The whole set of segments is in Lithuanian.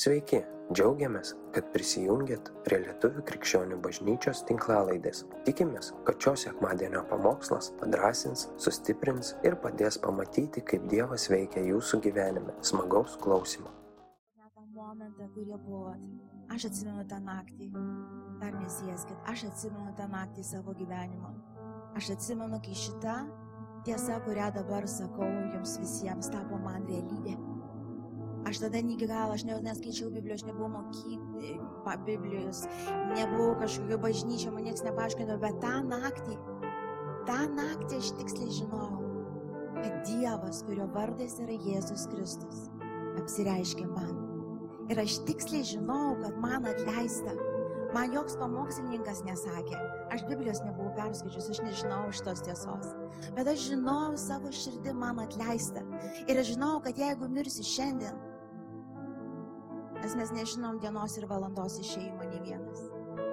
Sveiki, džiaugiamės, kad prisijungiat prie Lietuvų krikščionių bažnyčios tinklalaidės. Tikimės, kad šios sekmadienio pamokslas padrasins, sustiprins ir padės pamatyti, kaip Dievas veikia jūsų gyvenime. Smagaus klausimų. Net tą momentą, kurie buvot. Aš atsimenu tą naktį. Dar nesieskit. Aš atsimenu tą naktį savo gyvenimo. Aš atsimenu, kai šita tiesa, kurią dabar sakau jums visiems, tapo man realybė. Aš tada galo, aš ne- neskaičiau Biblijos, aš nebuvau mokyklai, Biblijos, nebuvau kažkokio bažnyčio, man niekas nepaaiškino, bet tą naktį, tą naktį aš tiksliai žinojau, kad Dievas, kurio vardas yra Jėzus Kristus, apsireiškė man. Ir aš tiksliai žinau, kad man atleista. Man joks pamokslininkas nesakė. Aš Biblijos nebuvau perskaičius, aš nežinau šitos tiesos. Bet aš žinau savo širdį man atleista. Ir aš žinau, kad jeigu mirsi šiandien, nes mes nežinom dienos ir valandos išėjimo nei vienas.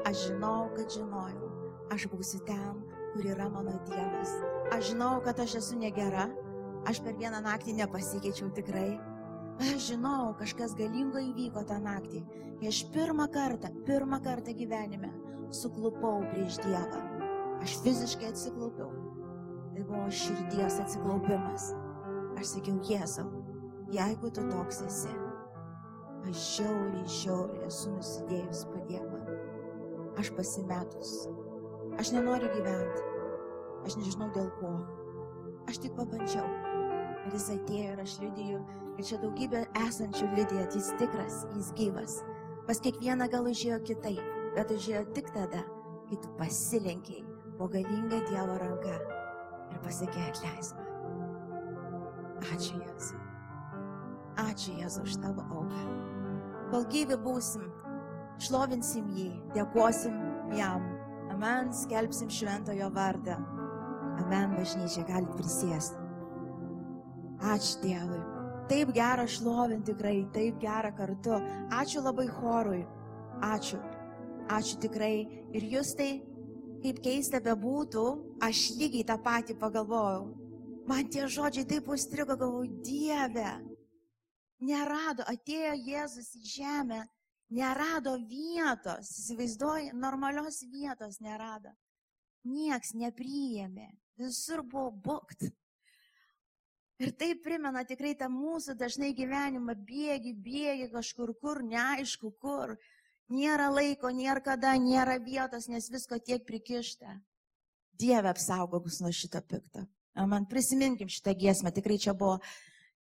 Aš žinau, kad žinojau, aš būsiu ten, kur yra mano Dievas. Aš žinau, kad aš esu negera, aš per vieną naktį nepasikeičiau tikrai. Aš žinau, kažkas galingo įvyko tą naktį, aš pirmą kartą, pirmą kartą gyvenime suklupau prieš Dievą. Aš fiziškai atsiklaupiau. Tai buvo širdies atsiklaupimas. Aš sakiau, Jėzau, jeigu tu toks esi, aš žiauriai, žiauriai esu nusidėjus padėk man. Aš pasimetus. Aš nenoriu gyventi. Aš nežinau dėl ko. Aš tik pabandžiau. Ir jis atėjo ir aš liudiju. Ir čia daugybė esančių liudija, kad jis tikras, jis gyvas. Pas kiekvieną gal užėjo kitaip, bet užėjo tik tada, kai tu pasilenkiai po galingą Dievo ranką ir pasakė atleisk man. Ačiū Jėzui. Ačiū Jėzui už tavo auką. Kol gyvi būsim, šlovinsim jį, dėkosim jam. Amen, skelbsim šventojo vardą. Amen, bažnyčia, galit prisėsti. Ačiū Dievui. Taip gera šlovinti tikrai, taip gera kartu. Ačiū labai chorui. Ačiū. Ačiū tikrai. Ir jūs tai, kaip keista bebūtų, aš lygiai tą patį pagalvojau. Man tie žodžiai taip užstrigo, galvoju, Dieve. Nerado, atėjo Jėzus į žemę, nerado vietos, įsivaizduoji, normalios vietos nerado. Niekas nepriėmė, visur buvo bukt. Ir tai primena tikrai tą mūsų dažnai gyvenimą bėgi, bėgi kažkur, kur, neaišku kur. Nėra laiko, nėra kada, nėra vietos, nes visko tiek prikišta. Dieve apsaugok mus nuo šito pikto. Man prisiminkim šitą giesmę, tikrai čia buvo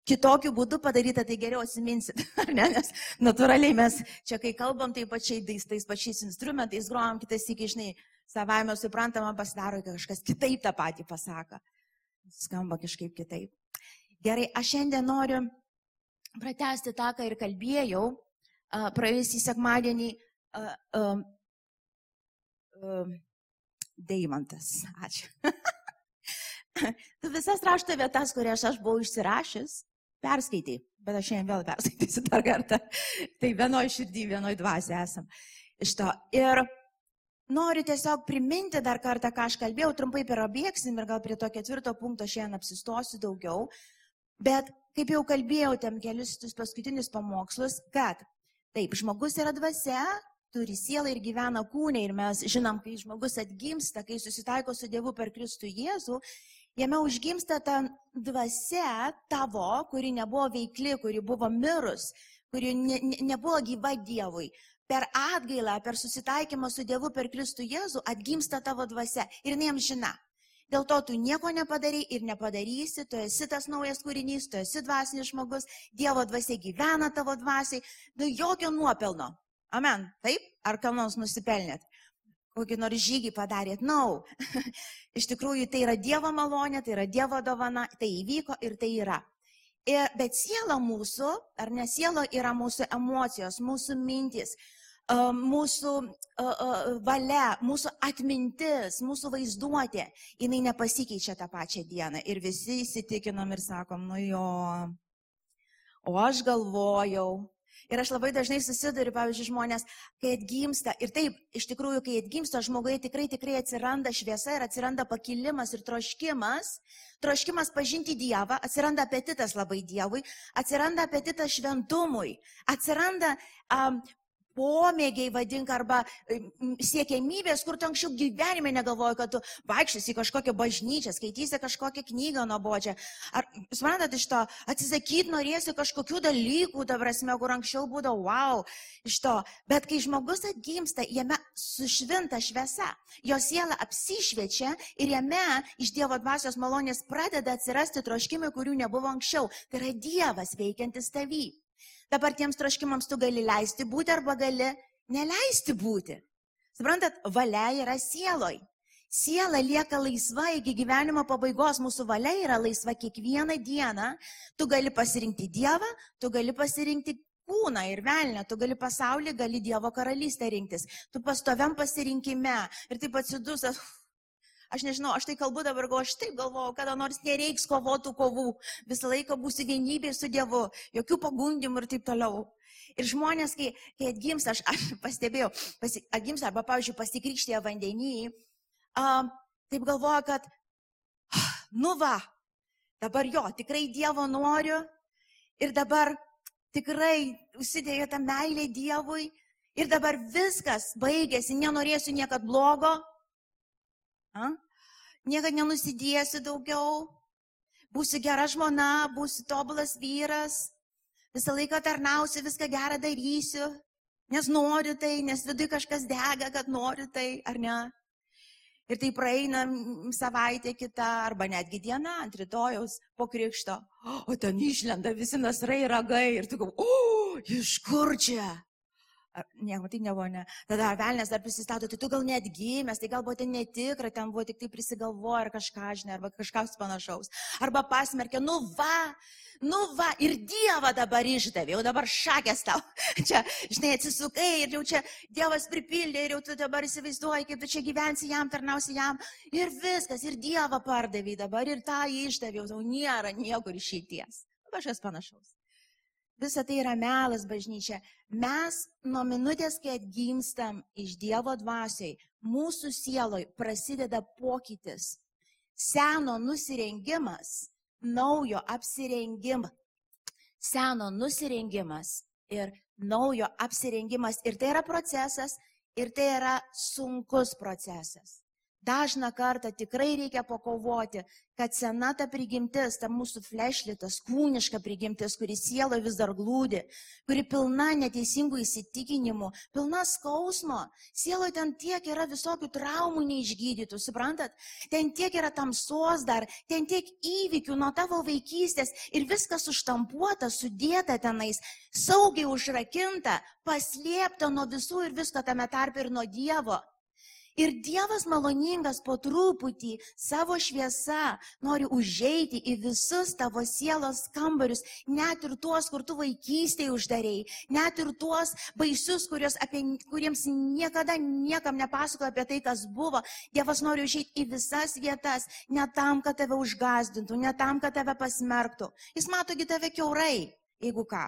kitokiu būdu padaryta, tai geriau atsiminsit. ar Ne? Nes natūraliai mes čia, kai kalbam, tai pačiai tais, pačiais instrumentais grojam, kitas iki, žinai, savame suprantama pasidaro, kad kažkas kitaip tą patį pasako. Skamba kažkaip kitaip. Gerai, aš šiandien noriu pratesti tą, ką ir kalbėjau praėjusį sekmadienį. Deimantas, ačiū. tu visas rašto vietas, kurias aš buvau išsirašęs, perskaitai, bet aš šiandien vėl perskaitysiu dar kartą. Tai vienoje širdį, vienoje dvasioje esam. Iš to. Ir noriu tiesiog priminti dar kartą, ką aš kalbėjau, trumpai perabėgsim ir gal prie to ketvirto punkto šiandien apsistosiu daugiau. Bet kaip jau kalbėjau, tam kelius paskutinius pamokslus, kad taip, žmogus yra dvasia, turi sielą ir gyvena kūne ir mes žinom, kai žmogus atgimsta, kai susitaiko su Dievu per Kristų Jėzų, jame užgimsta ta dvasia tavo, kuri nebuvo veikli, kuri buvo mirus, kuri ne, ne, nebuvo gyva Dievui. Per atgailą, per susitaikymą su Dievu per Kristų Jėzų atgimsta tavo dvasia ir jinai amžina. Dėl to tu nieko nepadarai ir nepadarysi, tu esi tas naujas kūrinys, tu esi dvasinis žmogus, Dievo dvasia gyvena tavo dvasiai, nu jokio nuopelno. Amen. Taip? Ar kam nors nusipelnėt? Kokį nors žygį padarėt? Nau. No. Iš tikrųjų, tai yra Dievo malonė, tai yra Dievo dovana, tai įvyko ir tai yra. Ir, bet siela mūsų, ar ne siela yra mūsų emocijos, mūsų mintis, mūsų valia, mūsų atmintis, mūsų vaizduotė, jinai nepasikeičia tą pačią dieną. Ir visi įsitikinam ir sakom, nu jo, o aš galvojau, Ir aš labai dažnai susiduriu, pavyzdžiui, žmonės, kai atgimsta, ir taip, iš tikrųjų, kai atgimsta žmogui, tikrai, tikrai atsiranda šviesa ir atsiranda pakilimas ir troškimas, troškimas pažinti Dievą, atsiranda apetitas labai Dievui, atsiranda apetitas šventumui, atsiranda um, pomėgiai vadink arba siekiamybės, kur tu anksčiau gyvenime negalvoji, kad tu vaikščiasi į kažkokią bažnyčią, skaitysi kažkokią knygą nuobodžią. Ar, suprantat, iš to atsisakyti norėsi kažkokių dalykų, ta prasme, kur anksčiau būdavo wow, iš to. Bet kai žmogus atgimsta, jame sušvinta šviesa, jo siela apsišviečia ir jame iš Dievo dvasios malonės pradeda atsirasti troškimai, kurių nebuvo anksčiau. Tai yra Dievas veikiantis tavy. Dabar tiems troškimams tu gali leisti būti arba gali neleisti būti. Suprantat, valia yra sieloj. Siela lieka laisva iki gyvenimo pabaigos, mūsų valia yra laisva kiekvieną dieną. Tu gali pasirinkti Dievą, tu gali pasirinkti kūną ir velnę, tu gali pasaulį, gali Dievo karalystę rinktis. Tu pastoviam pasirinkime ir taip atsidusas, Aš nežinau, aš tai kalbu dabar, gal aš taip galvoju, kada nors nereiks kovotų kovų, visą laiką būsi vienybė su Dievu, jokių pagundimų ir taip toliau. Ir žmonės, kai, kai atgims, aš, aš pastebėjau, pasi, atgims arba, pavyzdžiui, pasikrikštė vandenį, um, taip galvoja, kad, nu va, dabar jo, tikrai Dievo noriu ir dabar tikrai užsidėjo tą meilę Dievui ir dabar viskas baigėsi, nenorėsiu niekad blogo, A? Niekada nenusidėsiu daugiau, būsiu gera žmona, būsiu tobulas vyras, visą laiką tarnausiu, viską gerą darysiu, nes noriu tai, nes viduje kažkas dega, kad noriu tai, ar ne? Ir tai praeina savaitė kita, arba netgi diena ant rytojaus po krikšto. O ten išlenda visi nasrai ragai ir tu galvo, o, iš kur čia? Nieko, tai nebuvo, ne. Tada velnės dar prisistato, tai tu gal net gimęs, tai galbūt ten netikra, ten buvo tik tai prisigalvoja ar kažką, žinai, arba kažkas panašaus. Arba pasmerkė, nu va, nu va, ir Dievą dabar išdavė, jau dabar šakės tau. Čia, žinai, atsisukai ir jau čia Dievas pripildė ir jau tu dabar įsivaizduoji, kaip tu čia gyvensi jam, tarnausi jam. Ir viskas, ir Dievą pardavė dabar, ir tą išdavė, jau nėra niekur išeities. Kažkas panašaus. Visa tai yra melas bažnyčia. Mes nuo minutės, kai atgimstam iš Dievo dvasiai, mūsų sieloj prasideda pokytis. Seno nusirengimas, naujo apsirengimas. Seno nusirengimas ir naujo apsirengimas. Ir tai yra procesas, ir tai yra sunkus procesas. Dažną kartą tikrai reikia pakovoti, kad sena ta prigimtis, ta mūsų flešlitas, kūniška prigimtis, kuri sielo vis dar glūdi, kuri pilna neteisingų įsitikinimų, pilna skausmo. Sielo ten tiek yra visokių traumų neišgydytų, suprantat? Ten tiek yra tamsos dar, ten tiek įvykių nuo tavo vaikystės ir viskas užtampuota, sudėta tenais, saugiai užrakinta, paslėpta nuo visų ir visko tame tarp ir nuo Dievo. Ir Dievas maloningas po truputį savo šviesa nori užeiti į visus tavo sielos kambarius, net ir tuos, kur tu vaikystėje uždarėjai, net ir tuos baisius, apie, kuriems niekada niekam nepasako apie tai, kas buvo. Dievas nori užeiti į visas vietas, ne tam, kad tave užgazdintų, ne tam, kad tave pasmerktų. Jis matogi tave keurai, jeigu ką.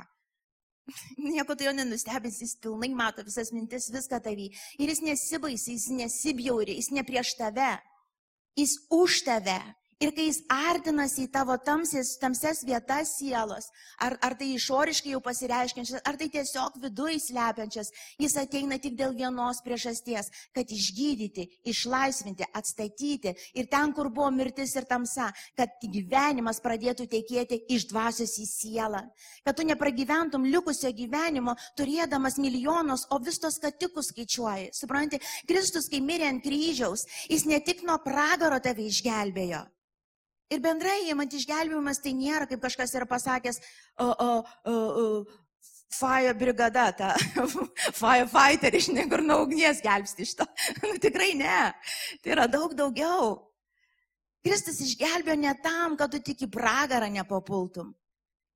Nieko tai jo nenustebins, jis pilnai mato visas mintis, viską tavį. Ir jis nesibaisi, jis nesibjauri, jis ne prieš tave, jis už tave. Ir kai jis artinasi į tavo tamsis, tamses vietas sielos, ar, ar tai išoriškai jau pasireiškiančias, ar tai tiesiog viduje slepiančias, jis ateina tik dėl vienos priežasties, kad išgydyti, išlaisvinti, atstatyti ir ten, kur buvo mirtis ir tamsa, kad gyvenimas pradėtų tekėti iš dvasios į sielą. Kad tu nepragyventum likusio gyvenimo, turėdamas milijonus, o vis tos katikus skaičiuoji. Supranti, Kristus, kai mirė ant kryžiaus, jis ne tik nuo pragaro tave išgelbėjo. Ir bendrai, įmant išgelbėjimas, tai nėra, kaip kažkas yra pasakęs, o, o, o, o, Fire brigada, ta firefighter iš niekur nuo ugnies gelbsti iš to. nu, tikrai ne. Tai yra daug daugiau. Kristus išgelbėjo ne tam, kad tu tik į pragarą nepapultum.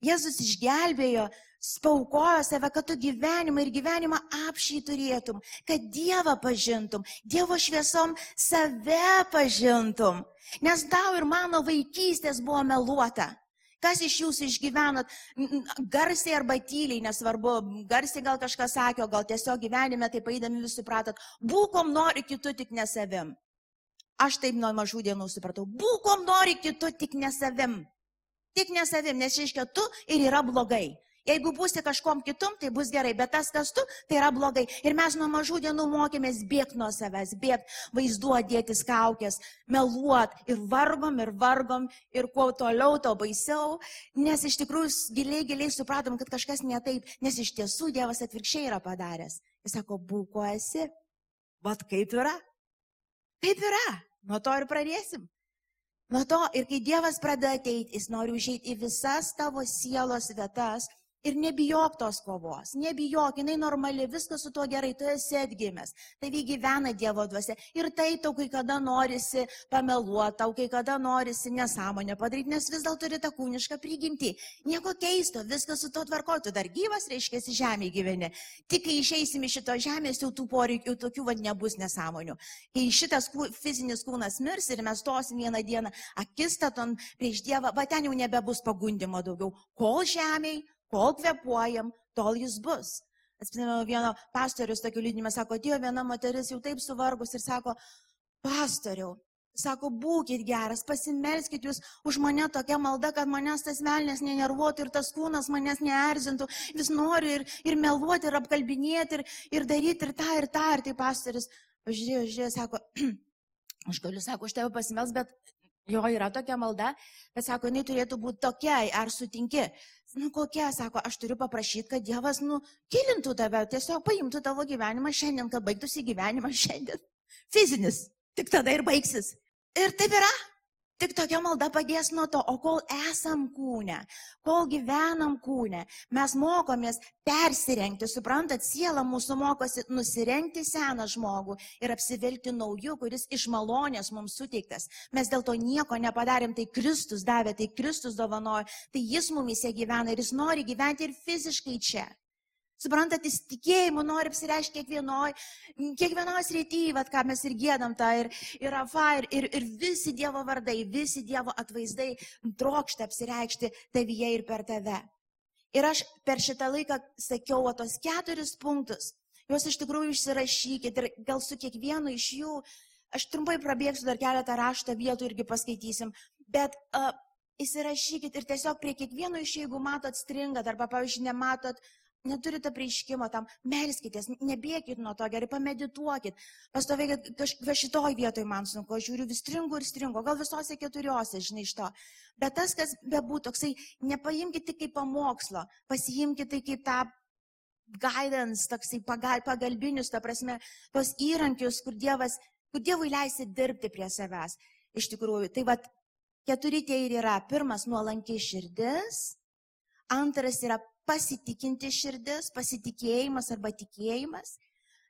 Jėzus išgelbėjo, spaukojo save, kad tu gyvenimą ir gyvenimą apšiai turėtum, kad Dievą pažintum, Dievo šviesom save pažintum. Nes tau ir mano vaikystės buvo meluota. Kas iš jūsų išgyvenat garsiai arba tyliai, nesvarbu, garsiai gal kažkas sakė, gal tiesiog gyvenime taip eidami vis supratot, būkom nori kitų tik ne savim. Aš taip nuo mažų dienų supratau, būkom nori kitų tik ne savim. Tik ne savim, nes reiškia, tu ir yra blogai. Jeigu būsi kažkom kitum, tai bus gerai, bet tas, kas tu, tai yra blogai. Ir mes nuo mažų dienų mokėmės bėgti nuo savęs, bėgti, vaizduoti, dėtis kaukės, meluot ir vargom, ir vargom, ir kuo toliau, to baisiau, nes iš tikrųjų giliai, giliai supratom, kad kažkas ne taip, nes iš tiesų Dievas atvirkščiai yra padaręs. Jis sako, būko esi, vad kaip yra? Kaip yra? Nuo to ir pradėsim. Nuo to ir kai Dievas pradeda ateiti, jis nori užeiti į visas tavo sielos vietas Ir nebijok tos kovos, nebijok, jinai normali, viskas su tuo gerai, tu esi atgimęs, tavi gyvena Dievo dvasia. Ir tai tau kai kada norisi pameluoti, tau kai kada norisi nesąmonę padaryti, nes vis dėlto turi tą kūnišką prigimtį. Nieko keisto, viskas su tuo tvarko, tu dar gyvas, reiškia, žemė gyveni. Tik kai išeisim iš šito žemės, jau tų poreikių tokių vad nebus nesąmonių. Kai šitas fizinis kūnas mirs ir mes tosim vieną dieną akistaton prieš Dievą, va ten jau nebebus pagundimo daugiau. Kol žemėje Kol kvepuojam, tol jis bus. Atsimenu, vieno pastorius tokiu liūdimą sako, atėjo viena moteris jau taip suvargus ir sako, pastoriau, sako, būkite geras, pasimelskite jūs už mane tokia malda, kad manęs tas velnės nenervuotų ir tas kūnas manęs neerzintų, vis noriu ir, ir meluoti, ir apkalbinėti, ir, ir daryti ir tą, ir tą, ir tai pastorius. Žiūrėjau, žiūrėjau, sako, aš galiu, sako, už tave pasimels, bet jo yra tokia malda, bet sako, jinai turėtų būti tokia, ar sutinki. Nu kokia, sako, aš turiu paprašyti, kad Dievas, nu, kilintų tave, tiesiog paimtų tavo gyvenimą šiandien, kad baigtųsi gyvenimas šiandien. Fizinis. Tik tada ir baigsis. Ir taip yra. Tik tokia malda padės nuo to, o kol esam kūne, kol gyvenam kūne, mes mokomės persirengti, suprantat, siela mūsų mokosi nusirengti seną žmogų ir apsivilkti naujų, kuris iš malonės mums suteiktas. Mes dėl to nieko nepadarėm, tai Kristus davė, tai Kristus dovanojo, tai Jis mumise gyvena ir Jis nori gyventi ir fiziškai čia. Suprantat, jis tikėjimu nori apsireiškti kiekvienoj, kiekvienos rytyje, vad ką mes ir gėdam tą, ir, ir afa, ir, ir, ir visi Dievo vardai, visi Dievo atvaizdai trokšta apsireikšti tavyje ir per tave. Ir aš per šitą laiką sakiau, o tos keturis punktus, juos iš tikrųjų išsirašykit ir gal su kiekvienu iš jų, aš trumpai prabėgsiu dar keletą rašto vietų irgi paskaitysim, bet uh, įsirašykit ir tiesiog prie kiekvieno iš jų, jeigu matot stringat arba, pavyzdžiui, nematot, uh, Neturite prieiškimo tam, melskitės, nebėkit nuo to, gerai pamedituokit, pastovėkit, kažkaip šitoj vietoj man sunku, aš žiūriu vis stringu ir stringu, gal visose keturiose, žinai, iš to. Bet tas, kas bebūtų, toksai, nepaimkite tai kaip pamokslo, pasiimkite tai kaip tą guidance, toksai pagal, pagalbinius, ta prasme, tos įrankius, kur Dievas, kur Dievui leisi dirbti prie savęs. Iš tikrųjų, tai vad, keturi tie ir yra. Pirmas, nuolankiai širdis. Antras yra pasitikinti širdis, pasitikėjimas arba tikėjimas.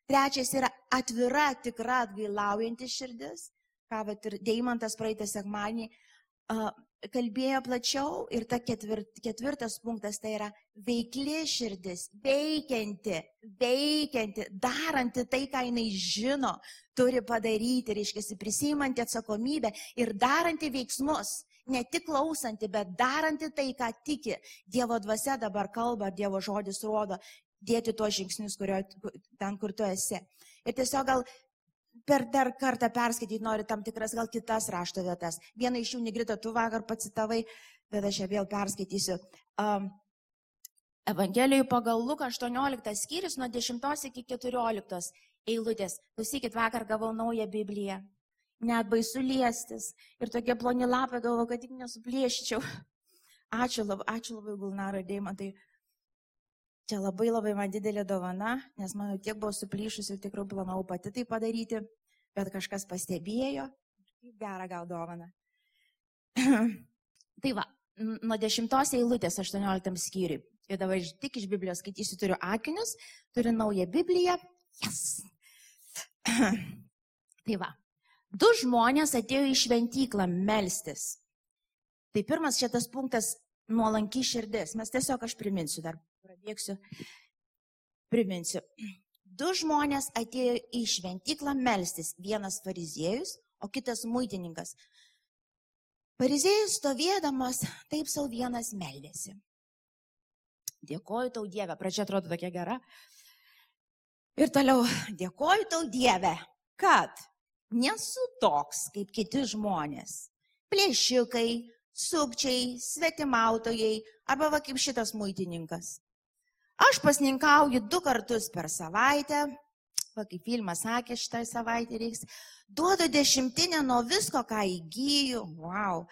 Trečias yra atvira, tikra, atgailaujanti širdis, ką vat, ir Deimantas praeitą sekmanį uh, kalbėjo plačiau. Ir ta ketvirt, ketvirtas punktas tai yra veikli širdis, veikianti, veikianti, daranti tai, ką jinai žino, turi padaryti, reiškia, prisimanti atsakomybę ir daranti veiksmus ne tik klausanti, bet daranti tai, ką tiki. Dievo dvasia dabar kalba, Dievo žodis rodo, dėti tuos žingsnius, kurio, ten, kur tu esi. Ir tiesiog gal per dar kartą perskaityti nori tam tikras gal kitas rašto vietas. Vieną iš jų negrita tu vakar pacitavai, bet aš ją vėl perskaitysiu. Um, Evangelijoje pagal Luką 18 skyrius nuo 10 iki 14 eilutės. Klausykit, vakar gavau naują Bibliją net baisu liestis. Ir tokie ploni lapai galvo, kad tik nesuplėščiau. Ačiū labai, ačiū labai Gulnaro Deimantai. Čia labai labai man didelė dovana, nes mano tiek buvo suplyšusi tikrai planavau pati tai padaryti, bet kažkas pastebėjo. Kaip gerą gal dovaną. tai va, nuo 10 eilutės 18 skyriui. Ir dabar tik iš Biblijos skaitysiu, turiu akinius, turiu naują Bibliją. Yes. tai va, Du žmonės atėjo į šventyklą melstis. Tai pirmas šitas punktas - nuolanki širdis. Mes tiesiog aš priminsiu, dar prabėgsiu. Priminsiu. Du žmonės atėjo į šventyklą melstis. Vienas fariziejus, o kitas muitininkas. Parizėjus stovėdamas, taip savo vienas meldėsi. Dėkoju tau Dievę, pradžia atrodo tokia gera. Ir toliau, dėkoju tau Dievę, kad nesu toks kaip kiti žmonės. Plėšikai, sukčiai, svetimautojai arba va kaip šitas muitininkas. Aš pasninkauju du kartus per savaitę, va kaip filmas sakė, šitą savaitę reiks, duodu dešimtinę nuo visko, ką įgyju, wow.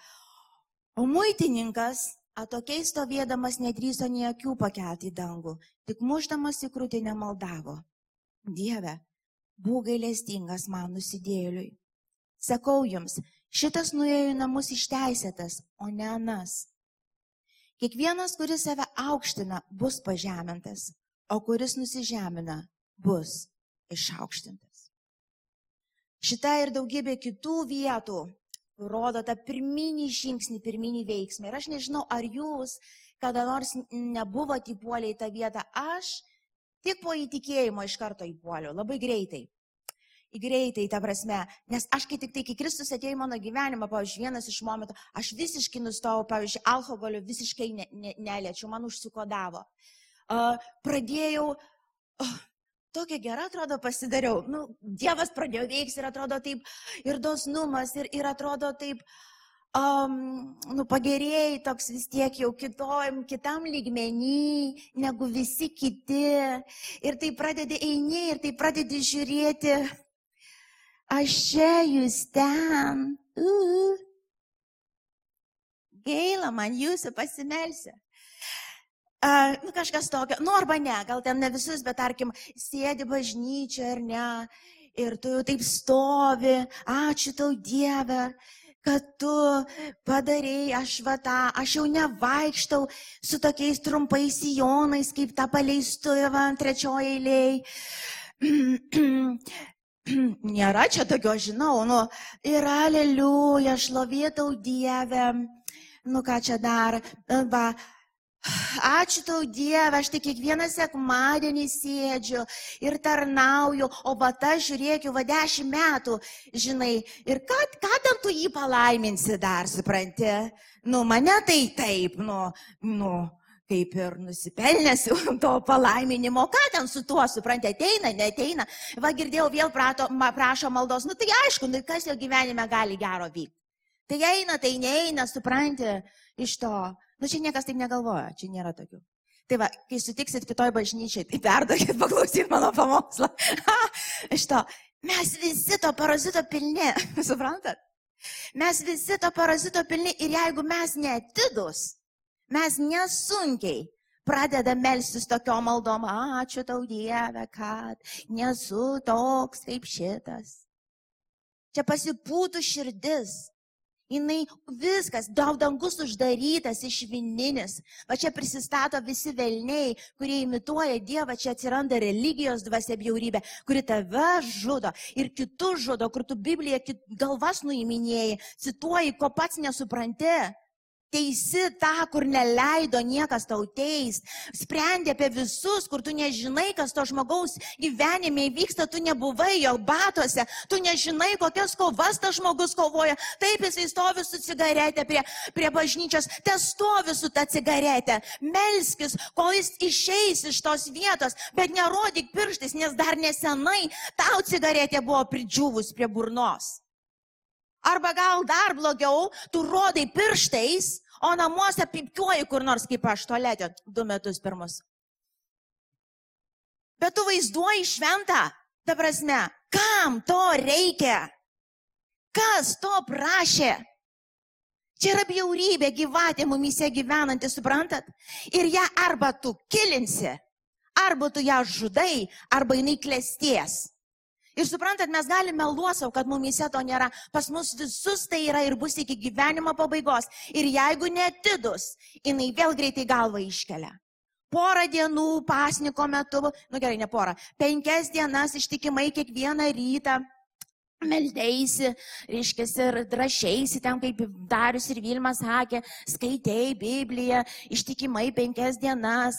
O muitininkas atokiai stovėdamas nedryso nei akių pakelti į dangų, tik muždamas į krūtinę maldavo. Dieve, būk gailestingas man nusidėliui. Sakau jums, šitas nuėjo į namus išteisėtas, o ne anas. Kiekvienas, kuris save aukština, bus pažemintas, o kuris nusižemina, bus išaukštintas. Šita ir daugybė kitų vietų rodo tą pirminį žingsnį, pirminį veiksmą. Ir aš nežinau, ar jūs kada nors nebuvote įpuolę į tą vietą. Aš tik po įtikėjimo iš karto įpuoliau, labai greitai. Į greitai, ta prasme, nes aš kai tik tai, kai Kristus atėjo į mano gyvenimą, pavyzdžiui, vienas iš momentų, aš visiškai nustojau, pavyzdžiui, alkoholio visiškai ne, ne, neliečiau, man užsikodavo. Uh, pradėjau, uh, tokia gera atrodo pasidariau. Nu, Dievas pradėjo veikti ir atrodo taip, ir dosnumas, ir, ir atrodo taip, um, nu, pagerėjai toks vis tiek jau kitojim, kitam lygmenį negu visi kiti. Ir tai pradedi eini, ir tai pradedi žiūrėti. Aš čia, jūs ten. Uh. Gaila man jūsų pasimelsia. Uh, nu, kažkas tokio, nu arba ne, gal ten ne visus, bet tarkim, sėdi bažnyčia ar ne, ir tu jau taip stovi, ačiū tau Dieve, kad tu padarėjai, aš va tą, aš jau nevaikštau su tokiais trumpais sijonais, kaip tą paleistuvą trečioje eilėje. Nėra čia tokio, žinau, nu, ir aleliuja, šlovėtau Dievę, nu ką čia dar, va, Ačiū tau Dieve, aš tik kiekvieną sekmadienį sėdžiu ir tarnauju, o bata žiūrėk, jau va dešimt metų, žinai, ir ką, ką ten tu jį palaiminsi dar, supranti? Nu, mane tai taip, nu, nu, kaip ir nusipelnęs to palaiminimo, ką ten su tuo, supranti, ateina, neteina. Va girdėjau, vėl prato, ma, prašo maldos, nu tai aišku, nu, kas jo gyvenime gali gero vykti. Tai eina, tai neina, supranti, iš to. Nu, čia niekas taip negalvoja, čia nėra tokių. Tai va, kai sutiksit kitoj bažnyčiai, tai perduokit paklausyt mano pamokslą. Iš to, mes visi to parazito pilni, suprantat? Mes visi to parazito pilni ir jeigu mes netidus, mes nesunkiai pradedam melstis tokio maldom, ačiū tau Dieve, kad nesu toks kaip šitas. Čia pasipūtų širdis, jinai viskas, daug dangus uždarytas, išvininis. Va čia prisistato visi velniai, kurie imituoja Dievą, čia atsiranda religijos dvasia bjaurybė, kuri tave žudo ir kitus žudo, kur tu Bibliją galvas nuiminėjai, cituoji, ko pats nesupranti. Teisi tą, kur neleido niekas tau teis. Sprendė apie visus, kur tu nežinai, kas to žmogaus gyvenime įvyksta, tu nebuvai jo batuose, tu nežinai, kokias kovas tas žmogus kovoja. Taip jisai stovi su cigaretė prie, prie bažnyčios, te stovi su ta cigaretė. Melskis, kol jis išeis iš tos vietos, bet nerodyk pirštais, nes dar nesenai tau cigaretė buvo pridžiūvus prie burnos. Arba gal dar blogiau, tu rodai pirštais, o namuose pipkiuoji kur nors kaip aš tualetė du metus pirmus. Bet tu vaizduoji šventą, ta prasme, kam to reikia? Kas to prašė? Čia yra bjaurybė gyvatė mumise gyvenanti, suprantat? Ir ją arba tu kilinsi, arba tu ją žudai, arba jinai klesties. Ir suprantat, mes galime meluoti savo, kad mumise to nėra. Pas mus visus tai yra ir bus iki gyvenimo pabaigos. Ir jeigu netidus, jinai vėl greitai galvą iškelia. Porą dienų pasniko metu, nu gerai, ne porą, penkias dienas ištikimai kiekvieną rytą meldėsi, reiškia, ir drašiaisi ten, kaip Darius ir Vilmas sakė, skaitėjai Bibliją ištikimai penkias dienas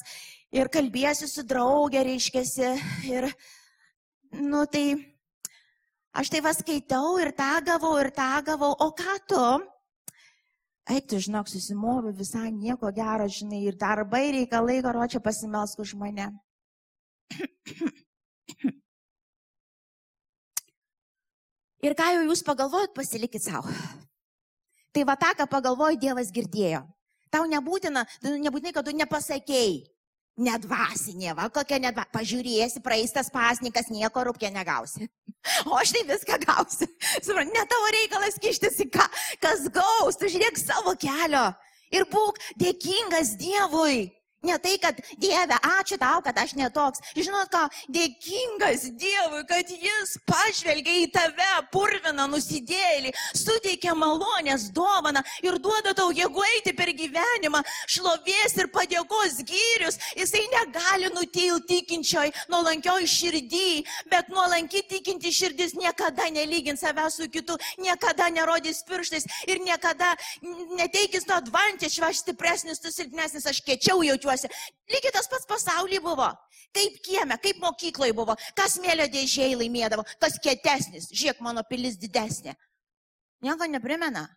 ir kalbėsi su draugė, reiškia, ir, nu tai Aš tai vas skaitau ir tą gavau, ir tą gavau. O ką tu? Eik, tu žinok, susimovi visai nieko gero, žinai, ir darbai reikalai, karo čia pasimelsk už mane. Ir ką jau jūs pagalvojot, pasilikit savo. Tai va tą, ką pagalvojo, Dievas girdėjo. Tau nebūtina, nebūtinai, kad tu nepasakėjai. Nedvasinė, va, kokia nedva. Pažiūrėsi, praeis tas pasnikas, nieko rūpkė negausi. O aš tai viską gausiu. Suprantu, ne tavo reikalas kištis į ką, kas gaus, tu žiūrėk savo kelio ir būk dėkingas Dievui. Ne tai, kad Dieve, ačiū tau, kad aš netoks. Žinot ką, dėkingas Dievui, kad Jis pažvelgia į tave, purvina nusidėlį, suteikia malonės dovaną ir duoda tau jėgų eiti per gyvenimą, šlovės ir padėkos gyrius. Jisai negali nutilti tikinčioj, nuolankioj širdį, bet nuolanki tikinti širdis niekada nelygins savęs su kitu, niekada nerodys pirštais ir niekada neteikis to advantage, aš stipresnis, tu silpnesnis, aš kečiau jaučiuosi jaučiuosi. Lygiai tas pats pasaulyje buvo. Kaip kieme, kaip mokykloje buvo. Kas mėlio dėžiai laimėdavo, kas kietesnis. Žiūrėk, mano pilis didesnė. Nieko neprimena.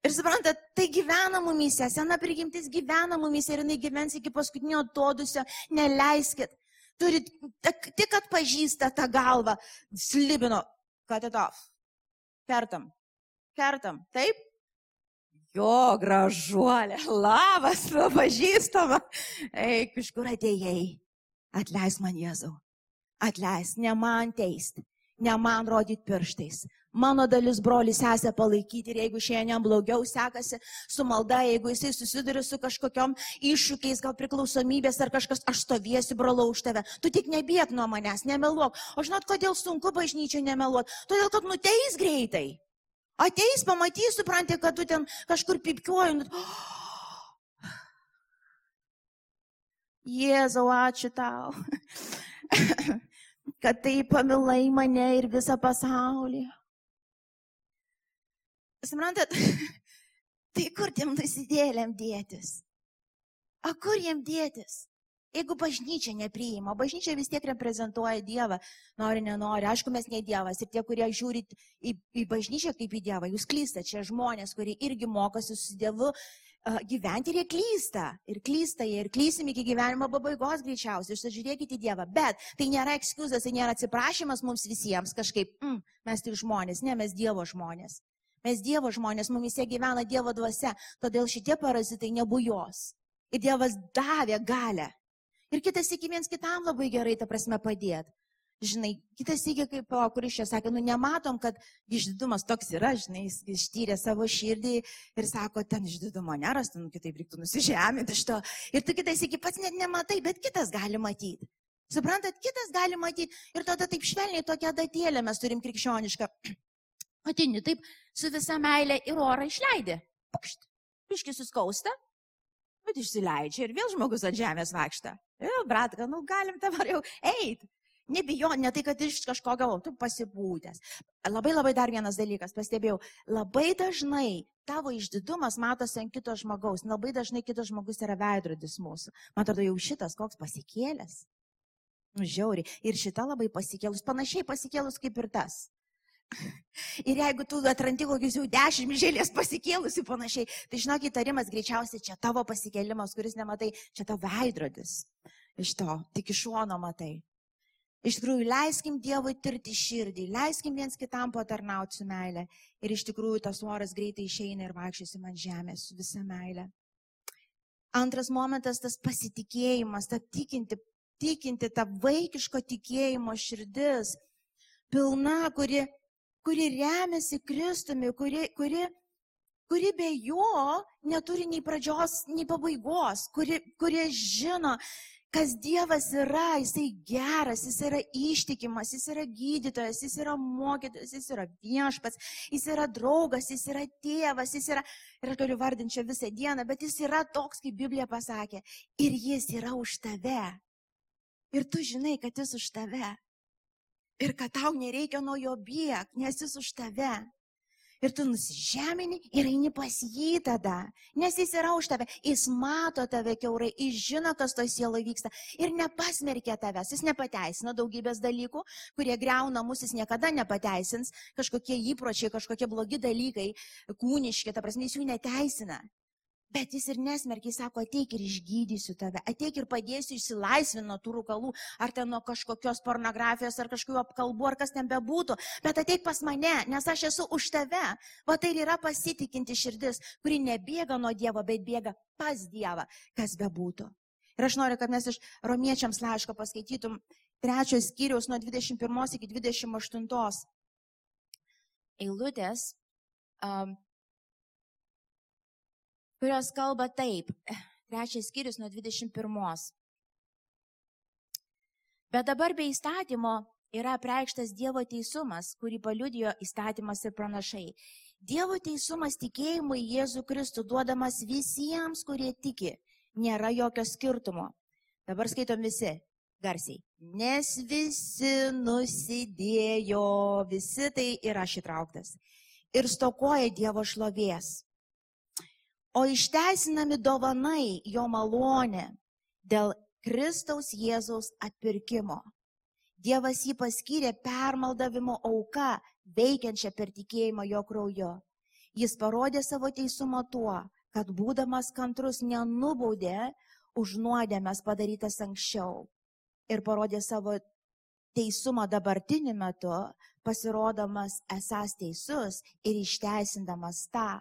Ir suprantat, tai gyvena mumise, sena prigimtis gyvena mumise ir jinai gyvens iki paskutinio atodusio, neleiskit. Turit, tik atpažįsta tą galvą, slibino, cut it off. Kertam, kertam, taip? Jo, gražuolė, labas, pažįstama. Eik, iš kur atėjai? Atleis man Jėzau. Atleis, ne man teisti, ne man rodyti pirštais. Mano dalis broli sesę palaikyti ir jeigu šiandien blogiau sekasi su malda, jeigu jisai susiduria su kažkokiam iššūkiais, gal priklausomybės ar kažkas, aš stovėsiu brolau už tave. Tu tik nebėg nuo manęs, nemeluok. O žinot, kodėl sunku bažnyčia nemeluot? Todėl, kad nuteis greitai. Ateis, pamatys, supranti, kad tu ten kažkur pipkiuoji. Nu... Jėzau, ačiū tau, kad tai pamilai mane ir visą pasaulį. Suprantat, tai kur tiem nusidėlėm dėtis? A kur jiem dėtis? Jeigu bažnyčia nepriima, bažnyčia vis tiek reprezentuoja Dievą, nori, nenori. Aišku, mes ne Dievas. Ir tie, kurie žiūrit į, į bažnyčią kaip į Dievą, jūs klystate. Čia žmonės, kurie irgi mokosi su Dievu uh, gyventi ir jie klysta. Ir klysta jie. Ir klysim iki gyvenimo pabaigos greičiausiai. Išsižiūrėkite į Dievą. Bet tai nėra ekskuzas, tai nėra atsiprašymas mums visiems kažkaip. Mm, mes tik žmonės. Ne, mes Dievo žmonės. Mes Dievo žmonės, mumise gyvena Dievo dvasia. Todėl šitie parazitai nebujos. Ir Dievas davė galę Ir kitas iki viens kitam labai gerai, ta prasme, padėti. Žinai, kitas iki, kaip o, kuris čia sakė, nu nematom, kad išdidumas toks yra, žinai, jis ištyrė savo širdį ir sako, ten išdidumo nerasta, nu kitaip reiktų nusižeminti iš to. Ir tu kitas iki pats net nematai, bet kitas gali matyti. Suprantat, kitas gali matyti. Ir tada taip švelniai tokia datėlė mes turim krikščionišką. Atini taip su visa meilė ir orą išleidė. Pukšt. Piški suskausta, bet išsileidžia ir vėl žmogus ant žemės vaikšta. Jau, bratka, nu galim dabar jau eiti. Nebijo, ne tai, kad iš kažko gavau, tu pasibūtęs. Labai labai dar vienas dalykas, pastebėjau, labai dažnai tavo išdidumas matosi ant kito žmogaus, labai dažnai kitas žmogus yra veidrodis mūsų. Man atrodo, jau šitas koks pasikėlęs. Nu, žiauri. Ir šita labai pasikėlus, panašiai pasikėlus kaip ir tas. Ir jeigu tu atrandi kokius jau dešimt žėlės pasikėlusi panašiai, tai žinok, įtarimas greičiausiai čia tavo pasikėlimas, kuris nematai, čia tavo veidrodis. Iš to, tik iš šono matai. Iš tikrųjų, leiskim Dievui tirti širdį, leiskim viens kitam patarnauti su meilė. Ir iš tikrųjų tas oras greitai išeina ir vaikščiosim ant žemės su visa meilė. Antras momentas - tas pasitikėjimas, ta tikinti, tikinti, ta vaikiško tikėjimo širdis, pilna, kuri kuri remiasi Kristumi, kuri, kuri, kuri be jo neturi nei pradžios, nei pabaigos, kuri, kuri žino, kas Dievas yra, jisai geras, jis yra ištikimas, jis yra gydytojas, jis yra mokytojas, jis yra viešpats, jis yra draugas, jis yra tėvas, jis yra, ir aš galiu vardinti čia visą dieną, bet jis yra toks, kaip Biblija pasakė, ir jis yra už tave. Ir tu žinai, kad jis už tave ir kad tau nereikia nuo jo bėgti, nes jis už tave. Ir tu nusižemini ir eini pas jį tada. Nes jis yra už tave, jis mato tave keurai, jis žino, kas toj sieloje vyksta ir nepasmerkia tavęs. Jis nepateisina daugybės dalykų, kurie greuna mus, jis niekada nepateisins. Kažkokie įpročiai, kažkokie blogi dalykai, kūniški, ta prasme, jis jų neteisina. Bet jis ir nesmerkiai sako, ateik ir išgydysiu tave, ateik ir padėsiu išsilaisvinti nuo tų rūkalų, ar ten nuo kažkokios pornografijos, ar kažkokių apkalbų, ar kas ten bebūtų, bet ateik pas mane, nes aš esu už tave. Va tai ir yra pasitikinti širdis, kuri nebėga nuo Dievo, bet bėga pas Dievą, kas bebūtų. Ir aš noriu, kad mes iš romiečiams laiško paskaitytum trečios skyriaus nuo 21 iki 28 eilutės. Um, kurios kalba taip. Trečias skyrius nuo 21. Bet dabar be įstatymo yra preikštas Dievo teisumas, kurį paliudijo įstatymas ir pranašai. Dievo teisumas tikėjimui Jėzų Kristų duodamas visiems, kurie tiki. Nėra jokio skirtumo. Dabar skaitom visi garsiai. Nes visi nusidėjo, visi tai yra šitrauktas. Ir stokoja Dievo šlovės o išteisinami dovanai jo malonė dėl Kristaus Jėzaus atpirkimo. Dievas jį paskyrė permaldavimo auka, veikiančią per tikėjimą jo krauju. Jis parodė savo teisumą tuo, kad būdamas kantrus nenubaudė už nuodėmės padarytas anksčiau ir parodė savo teisumą dabartiniu metu, pasirodamas esas teisus ir išteisindamas tą,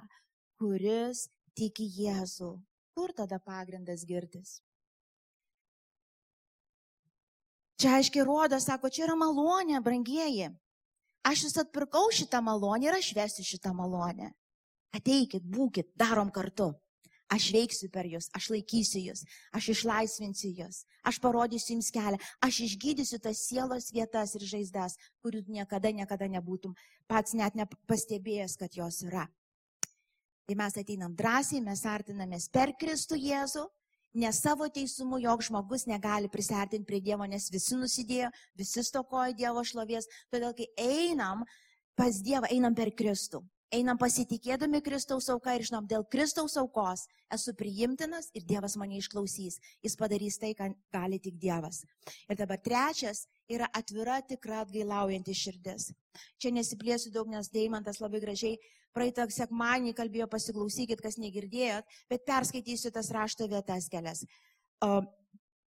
kuris tiki Jėzų. Kur tada pagrindas girtis? Čia aiškiai rodo, sako, čia yra malonė, brangieji. Aš jūs atpirkau šitą malonę ir aš vesiu šitą malonę. Ateikit, būkit, darom kartu. Aš veiksiu per jūs, aš laikysiu jūs, aš išlaisvinsiu jūs, aš parodysiu jums kelią, aš išgydysiu tas sielos vietas ir žaizdas, kurių niekada, niekada nebūtum pats net nepastebėjęs, kad jos yra. Tai mes ateinam drąsiai, mes artinamės per Kristų Jėzų, nes savo teisumu jog žmogus negali prisartinti prie Dievo, nes visi nusidėjo, visi stokoja Dievo šlovės. Todėl, kai einam pas Dievą, einam per Kristų. Einam pasitikėdami Kristaus auką ir žinom, dėl Kristaus aukos esu priimtinas ir Dievas mane išklausys. Jis padarys tai, ką gali tik Dievas. Ir dabar trečias yra atvira, tikra, atgailaujanti širdis. Čia nesiplėsiu daug, nes Deimantas labai gražiai praeitą sekmanį kalbėjo, pasiklausykit, kas negirdėjot, bet perskaitysiu tas rašto vietas kelias.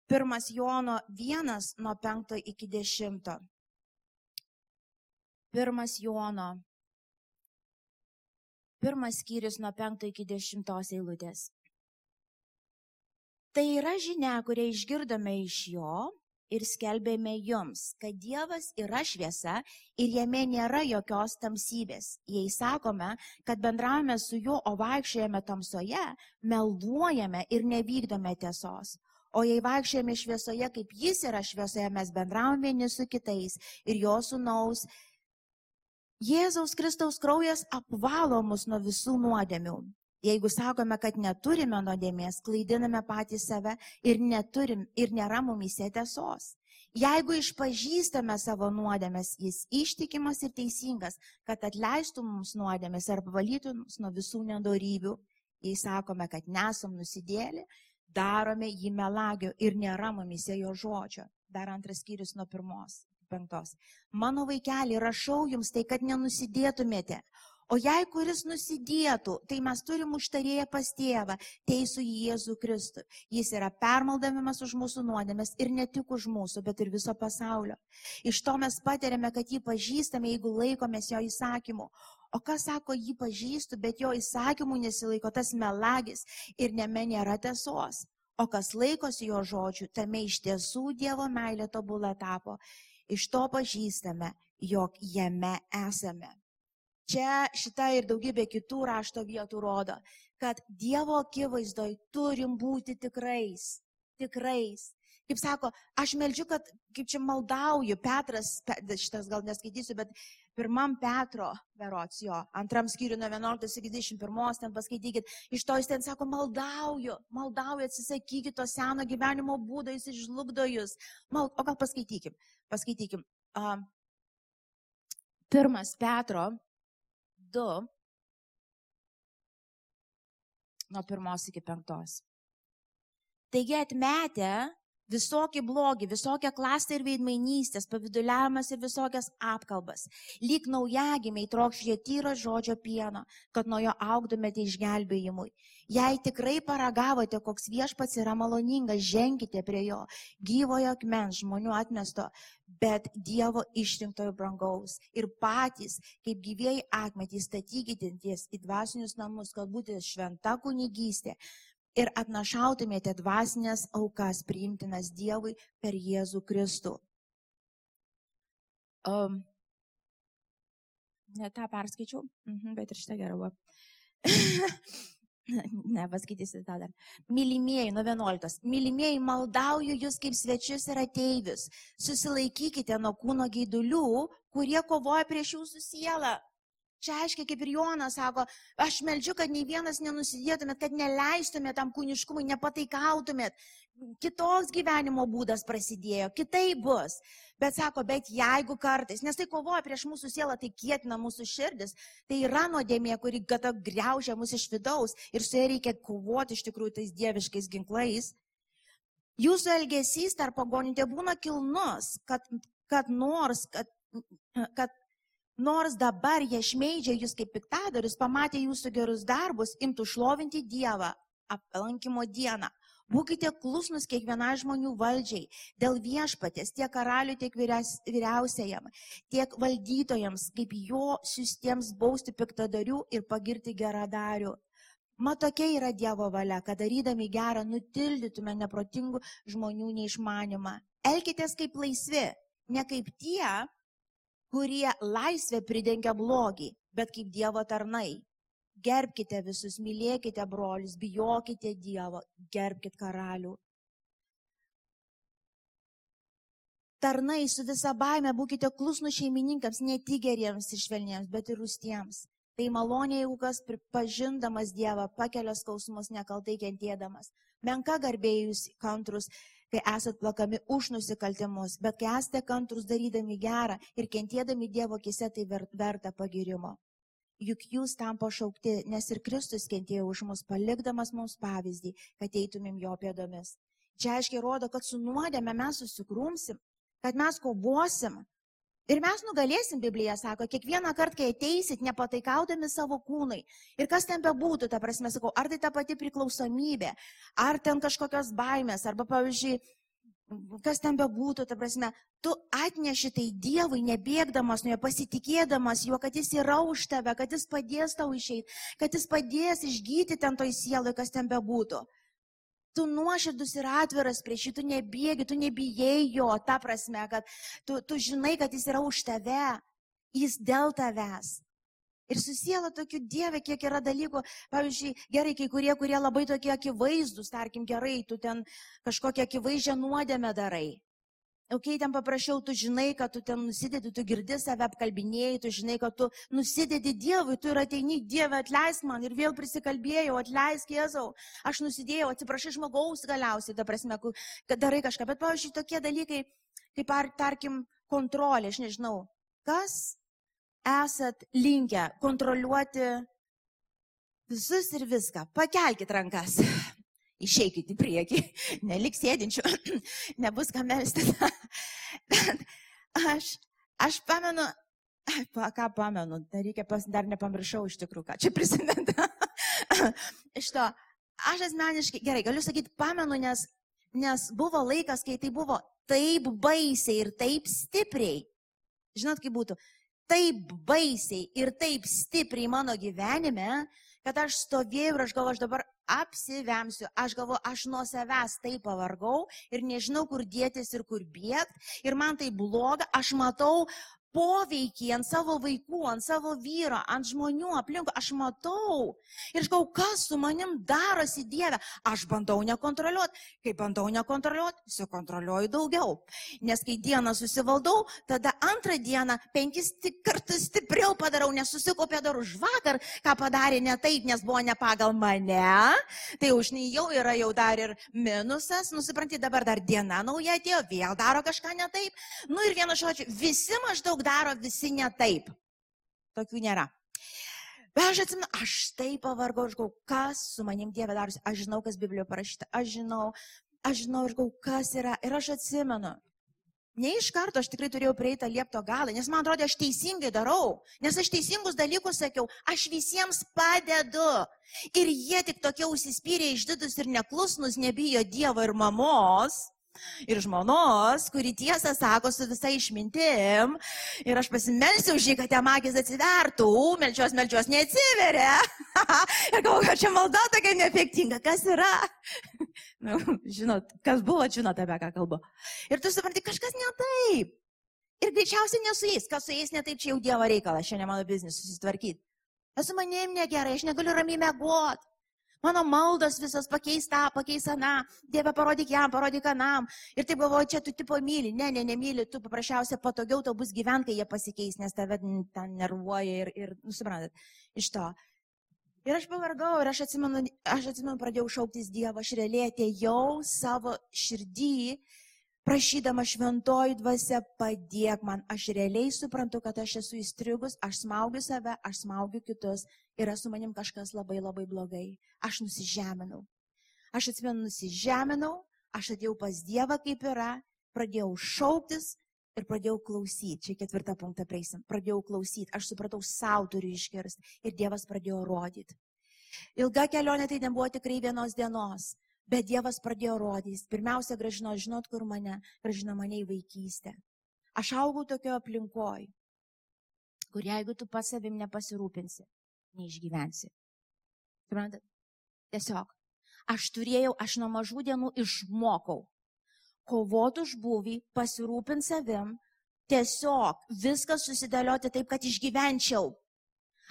Pirmas Jono vienas nuo penkto iki dešimto. Pirmas Jono. Pirmas skyrius nuo penkto iki dešimtos eilutės. Tai yra žinia, kurią išgirdome iš jo ir skelbėme jums, kad Dievas yra šviesa ir jame nėra jokios tamsybės. Jei sakome, kad bendravome su juo, o vaikščiojame tamsoje, meluojame ir nevykdome tiesos. O jei vaikščiojame šviesoje, kaip jis yra šviesoje, mes bendravome vieni su kitais ir jo sunaus. Jėzaus Kristaus kraujas apvalo mus nuo visų nuodėmių. Jeigu sakome, kad neturime nuodėmės, klaidiname patys save ir, neturim, ir nėra mumise tiesos. Jeigu išpažįstame savo nuodėmės, jis ištikimas ir teisingas, kad atleistų mums nuodėmės ar valytų mus nuo visų nedorybių. Jei sakome, kad nesam nusidėlį, darome jį melagiu ir nėra mumise jo žodžio. Dar antras skyrius nuo pirmos, penktos. Mano vaikeli, rašau jums tai, kad nenusidėtumėte. O jei kuris nusidėtų, tai mes turim užtarėję pas tėvą, teisų į Jėzų Kristų. Jis yra permaldavimas už mūsų nuodėmės ir ne tik už mūsų, bet ir viso pasaulio. Iš to mes patiriame, kad jį pažįstame, jeigu laikomės jo įsakymų. O kas sako, jį pažįstu, bet jo įsakymų nesilaiko tas melagis ir neme nėra tiesos. O kas laikosi jo žodžių, tame iš tiesų Dievo meilė tobulą tapo. Iš to pažįstame, jog jame esame. Čia šita ir daugybė kitų rašto vietų rodo, kad Dievo akivaizdoj turim būti tikrais, tikrais. Kaip sako, aš melžiu, kad, kaip čia maldauju, Petras, šitas gal neskaitysiu, bet pirmam Petro verots jo, antram skyriui nuo 11 iki 21, ten paskaitykit, iš to jis ten sako, maldauju, maldauju, atsisakykit to seno gyvenimo būdo, jis išžlugdo jūs. Mal, o gal paskaitykim, paskaitykim. Uh, pirmas Petro 2 nuo pirmos iki penktos. Taigi atmetę visokį blogį, visokią klastą ir veidmainystės, paviduliavimas ir visokias apkalbas. Lyg naujagimiai trokšė tyro žodžio pieno, kad nuo jo augtumėte išgelbėjimui. Jei tikrai paragavote, koks viešpats yra maloningas, ženkite prie jo, gyvojo akmens žmonių atmesto, bet Dievo išrinktojo brangaus. Ir patys, kaip gyvėjai akmetys, statykite ties į dvasinius namus, kad būtų šventa kunigystė, ir atnašautumėte dvasinės aukas priimtinas Dievui per Jėzų Kristų. Um, ne tą perskaičiau, mhm, bet ir šitą gerą buvo. ne, paskaitysiu tą dar. Mylimieji, nuo 11. Mylimieji, maldauju jūs kaip svečius ir ateivius. Susilaikykite nuo kūno gaidulių, kurie kovoja prieš jūsų sielą. Čia aiškiai, kaip ir Jonas sako, aš melčiu, kad nei vienas nenusidėtumėt, kad neleistumėt tam kūniškumui, nepataikautumėt. Kitoks gyvenimo būdas prasidėjo, kitai bus. Bet sako, bet jeigu kartais, nes tai kovoja prieš mūsų sielą, tai kietina mūsų širdis, tai yra nuodėmė, kuri gata greužia mus iš vidaus ir su ja reikia kovoti iš tikrųjų tais dieviškais ginklais. Jūsų elgesys tarp pagonių te būna kilnus, kad, kad nors, kad, kad Nors dabar jie šmeidžia jūs kaip piktadarius, pamatė jūsų gerus darbus, imtų šlovinti Dievą apelankimo dieną. Būkite klusnus kiekvienai žmonių valdžiai, dėl viešpatės, tiek karalių, tiek vyriausiajam, tiek valdytojams, kaip jo siustiems bausti piktadarių ir pagirti geradarių. Mat tokia yra Dievo valia, kad darydami gerą nutildytume neprotingų žmonių neišmanimą. Elkitės kaip laisvi, ne kaip tie, kurie laisvę pridengia blogį, bet kaip Dievo tarnai. Gerbkite visus, mylėkite brolius, bijokite Dievo, gerbkite karalių. Tarnai su visa baime būkite klusnų šeimininkams, ne tik geriems ir švelniems, bet ir rūstiems. Tai maloniai aukas pripažindamas Dievą pakelia skausmus nekaltai kentėdamas. Menka garbėjus kantrus, kai esat plakami už nusikaltimus, bet kai esate kantrus darydami gerą ir kentėdami Dievo kise, tai verta pagirimo. Juk jūs tam pašaukti, nes ir Kristus kentėjo už mus, palikdamas mums pavyzdį, kad eitumėm jo pėdomis. Čia aiškiai rodo, kad su nuodėme mes susigrumsim, kad mes kovosim, Ir mes nugalėsim, Biblija sako, kiekvieną kartą, kai ateisit, nepataikaudami savo kūnai. Ir kas ten bebūtų, ta prasme, sakau, ar tai ta pati priklausomybė, ar ten kažkokios baimės, arba, pavyzdžiui, kas ten bebūtų, ta prasme, tu atneši tai Dievui, nebėgdamas nuo jo, pasitikėdamas juo, kad jis yra už tave, kad jis padės tau išeiti, kad jis padės išgyti ten toj sielui, kas ten bebūtų tu nuoširdus ir atviras prieš jį, tu nebėgi, tu nebijai jo, ta prasme, kad tu, tu žinai, kad jis yra už tave, jis dėl tavęs. Ir susiela tokių dievė, kiek yra dalykų, pavyzdžiui, gerai, kai kurie, kurie labai tokie akivaizdus, tarkim, gerai, tu ten kažkokią akivaizdžią nuodėmę darai. Ok, ten paprašiau, tu žinai, kad tu ten nusidedi, tu girdi save apkalbinėjai, tu žinai, kad tu nusidedi Dievui, tu ir ateini Dievą, atleisk man ir vėl prisikalbėjau, atleisk Jėzau, aš nusidėjau, atsiprašai žmogaus galiausiai, ta prasme, kad darai kažką. Bet, pavyzdžiui, tokie dalykai, kaip, ar, tarkim, kontrolė, aš nežinau, kas esat linkę kontroliuoti visus ir viską. Pakelkite rankas išeikit į priekį, neliks sėdinčių, nebus ką melstis. aš, aš pamenu, pa, ką pamenu, dar, reikia, pas, dar nepamiršau iš tikrųjų, ką čia prisimenu. iš to, aš asmeniškai, gerai, galiu sakyti, pamenu, nes, nes buvo laikas, kai tai buvo taip baisiai ir taip stipriai. Žinot, kaip būtų, taip baisiai ir taip stipriai mano gyvenime, kad aš stovėjau ir aš galvoju, aš dabar apsivemsiu. Aš galvoju, aš nuo savęs taip pavargau ir nežinau, kur dėtis ir kur bėgti. Ir man tai bloga, aš matau poveikį ant savo vaikų, ant savo vyro, ant žmonių aplinkų. Aš matau ir aš galvoju, kas su manim darosi Dieve. Aš bandau nekontroliuoti. Kai bandau nekontroliuoti, sukontroliuoju daugiau. Nes kai dieną susivaldau, tada antrą dieną penkis kartus stipriau padarau, nes susikopė dar už vakar, ką padarė ne taip, nes buvo ne pagal mane. Tai už nei jau yra jau dar ir minusas. Nusipranti, dabar dar diena nauja atėjo, vėl daro kažką ne taip. Nu ir vienu žodžiu, visi maždaug daro visi ne taip. Tokių nėra. Bet aš atsimenu, aš taip pavargau, aš galvoju, kas su manim Dieve darosi. Aš žinau, kas Biblijoje parašyta. Aš žinau, aš žinau ir galvoju, kas yra. Ir aš atsimenu. Ne iš karto aš tikrai turėjau prieiti liepto galą, nes man atrodo, aš teisingai darau, nes aš teisingus dalykus sakiau, aš visiems padedu. Ir jie tik tokie užsispyrė išdidus ir neklusnus, nebijo Dievo ir mamos ir žmonos, kuri tiesą sako su visa išmintim. Ir aš pasimelsiu už jį, kad jam akis atsivertų, melčios, melčios neatsiveria. ir galvoju, kad čia malda tokia neefektinga. Kas yra? nu, žinot, kas buvo, žinot apie ką kalbu. Ir tu supranti, kažkas ne taip. Ir greičiausiai ne su jais. Kas su jais ne taip, čia jau Dievo reikalas, šiandien mano biznis susitvarkyti. Esu manim negerai, aš negaliu ramiai mėgoti. Mano maldos visos pakeis tą, pakeis aną. Dieve, parodyk jam, parodyk anam. Ir taip galvoju, čia tu tipo myli. Ne, ne, nemyli, tu paprasčiausiai patogiau tau bus gyventi, kai jie pasikeis, nes tave ten nervuoja ir, ir nusiprantat, iš to. Ir aš pavargau ir aš atsimenu, aš atsimenu, pradėjau šauktis Dievo, aš realiai atėjau savo širdį prašydama šventoji dvasia, padėk man. Aš realiai suprantu, kad aš esu įstrigus, aš smaugiu save, aš smaugiu kitus yra su manim kažkas labai labai blogai. Aš nusižeminau. Aš atsimenu, nusižeminau, aš atėjau pas Dievą kaip yra, pradėjau šauktis ir pradėjau klausyti. Čia ketvirtą punktą prieisim. Pradėjau klausyti. Aš supratau, savo turiu išgirsti. Ir Dievas pradėjo rodyti. Ilga kelionė tai nebuvo tikrai vienos dienos. Bet Dievas pradėjo rodyti. Pirmiausia, gražino, žinot, kur mane, gražino mane į vaikystę. Aš augau tokio aplinkoj, kur jeigu tu pats savim nepasirūpinsi, neišgyvensi. Suprantat? Tiesiog. Aš turėjau, aš nuo mažų dienų išmokau kovoti už buvį, pasirūpinti savim, tiesiog viską susidėlioti taip, kad išgyvenčiau.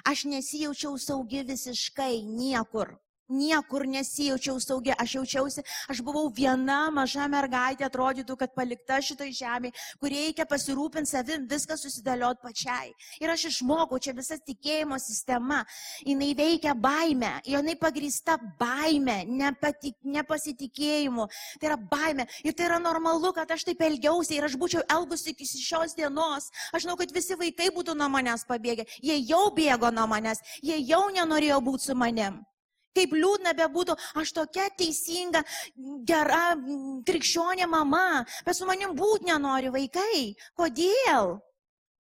Aš nesijaučiau saugi visiškai niekur. Niekur nesijaučiau saugiai, aš jaučiausi, aš buvau viena maža mergaitė, atrodytų, kad palikta šitoj žemė, kur reikia pasirūpinti savim, viską susidėliot pačiai. Ir aš išmokau, čia visa tikėjimo sistema, jinai veikia baime, jinai pagrįsta baime, nepatik, nepasitikėjimu. Tai yra baime. Ir tai yra normalu, kad aš taip elgiausi ir aš būčiau elgusi iki šios dienos. Aš žinau, kad visi vaikai būtų nuo manęs pabėgę. Jie jau bėgo nuo manęs, jie jau nenorėjo būti su manim. Kaip liūdna bebūtų, aš tokia teisinga, gera krikščionė mama, bet su manim būt nenori vaikai. Kodėl?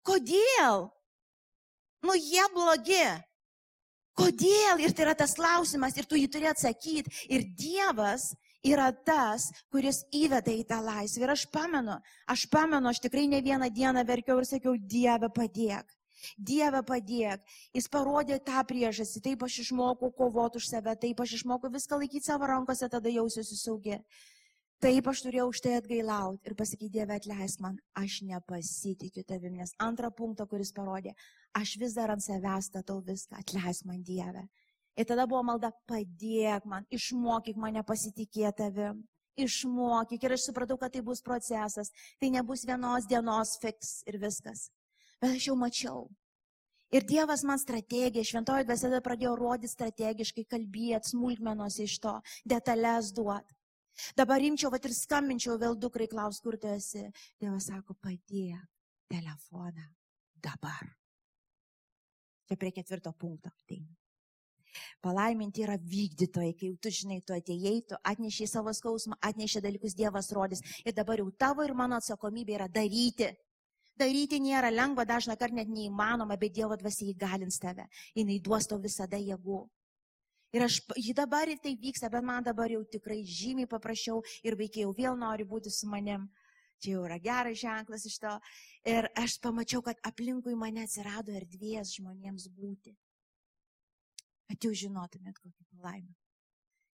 Kodėl? Nu, jie blogi. Kodėl? Ir tai yra tas klausimas, ir tu jį turi atsakyti. Ir Dievas yra tas, kuris įveda į tą laisvę. Ir aš pamenu, aš pamenu, aš tikrai ne vieną dieną verkiau ir sakiau, Dieve padėk. Dieve padėk. Jis parodė tą priežastį. Taip aš išmokau kovoti už save, taip aš išmokau viską laikyti savo rankose, tada jausiuosi saugi. Taip aš turėjau už tai atgailauti ir pasakyti, Dieve atleisk man, aš nepasitikiu tavim, nes antrą punktą, kuris parodė, aš vis dar ant savęs statau viską, atleisk man Dieve. Ir tada buvo malda, padėk man, išmokyk mane pasitikėti tavim. Išmokyk ir aš supratau, kad tai bus procesas, tai nebus vienos dienos fiks ir viskas bet aš jau mačiau. Ir Dievas man strategiją, šventoji dvasia pradėjo rodyti strategiškai, kalbėti, smulkmenos iš to, detalės duoti. Dabar rimčiau, va ir skambinčiau vėl dukrai klaus, kur tu esi. Dievas sako, padėk telefoną dabar. Čia prie ketvirto punkto ateina. Palaiminti yra vykdytojai, kai tu žinai, tu atėjai, tu atnešiai savo skausmą, atnešė dalykus Dievas rodys. Ir dabar jau tavo ir mano atsakomybė yra daryti. Daryti nėra lengva, dažna kart net neįmanoma, bet Dievo dvasia įgalins tave. Jis duos tau visada jėgų. Ir aš, ji dabar ir tai vyksta, bet man dabar jau tikrai žymiai paprasčiau ir vaikai jau vėl nori būti su manim. Čia jau yra geras ženklas iš to. Ir aš pamačiau, kad aplinkui mane atsirado erdvės žmonėms būti. Kad jūs žinotumėt, kokį palaimą.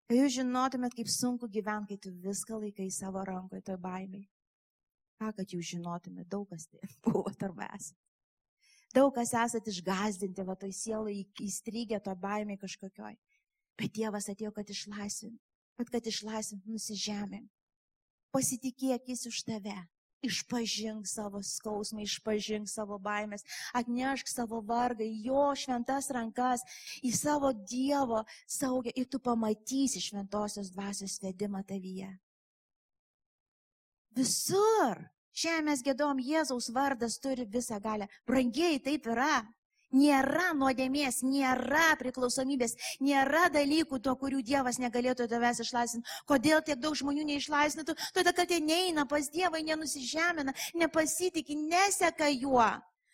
Kad jūs žinotumėt, kaip sunku gyventi, kai tu viską laikai savo rankoje, toj baimiai ką, kad jūs žinotumėte, daug kas tai buvo tarp esate. Daug kas esate išgazdinti, va toj sielai įstrigę to baimė kažkokioj. Bet Dievas atėjo, kad išlaisvint, kad, kad išlaisvint nusižemėm. Pasitikėk jis už tave. Išpažink savo skausmą, išpažink savo baimės, atnešk savo vargą į jo šventas rankas, į savo Dievo saugę ir tu pamatysi šventosios dvasios vedimą tavyje. Visur. Mes gėdom, Jėzaus vardas turi visą galę. Brangiai taip yra. Nėra nuodėmės, nėra priklausomybės, nėra dalykų, to, kurių Dievas negalėtų tavęs išlaisvinti. Kodėl tiek daug žmonių neišlaisvintų? Todėl, kad jie neina pas Dievą, nenusižemina, nepasitikė, neseka juo.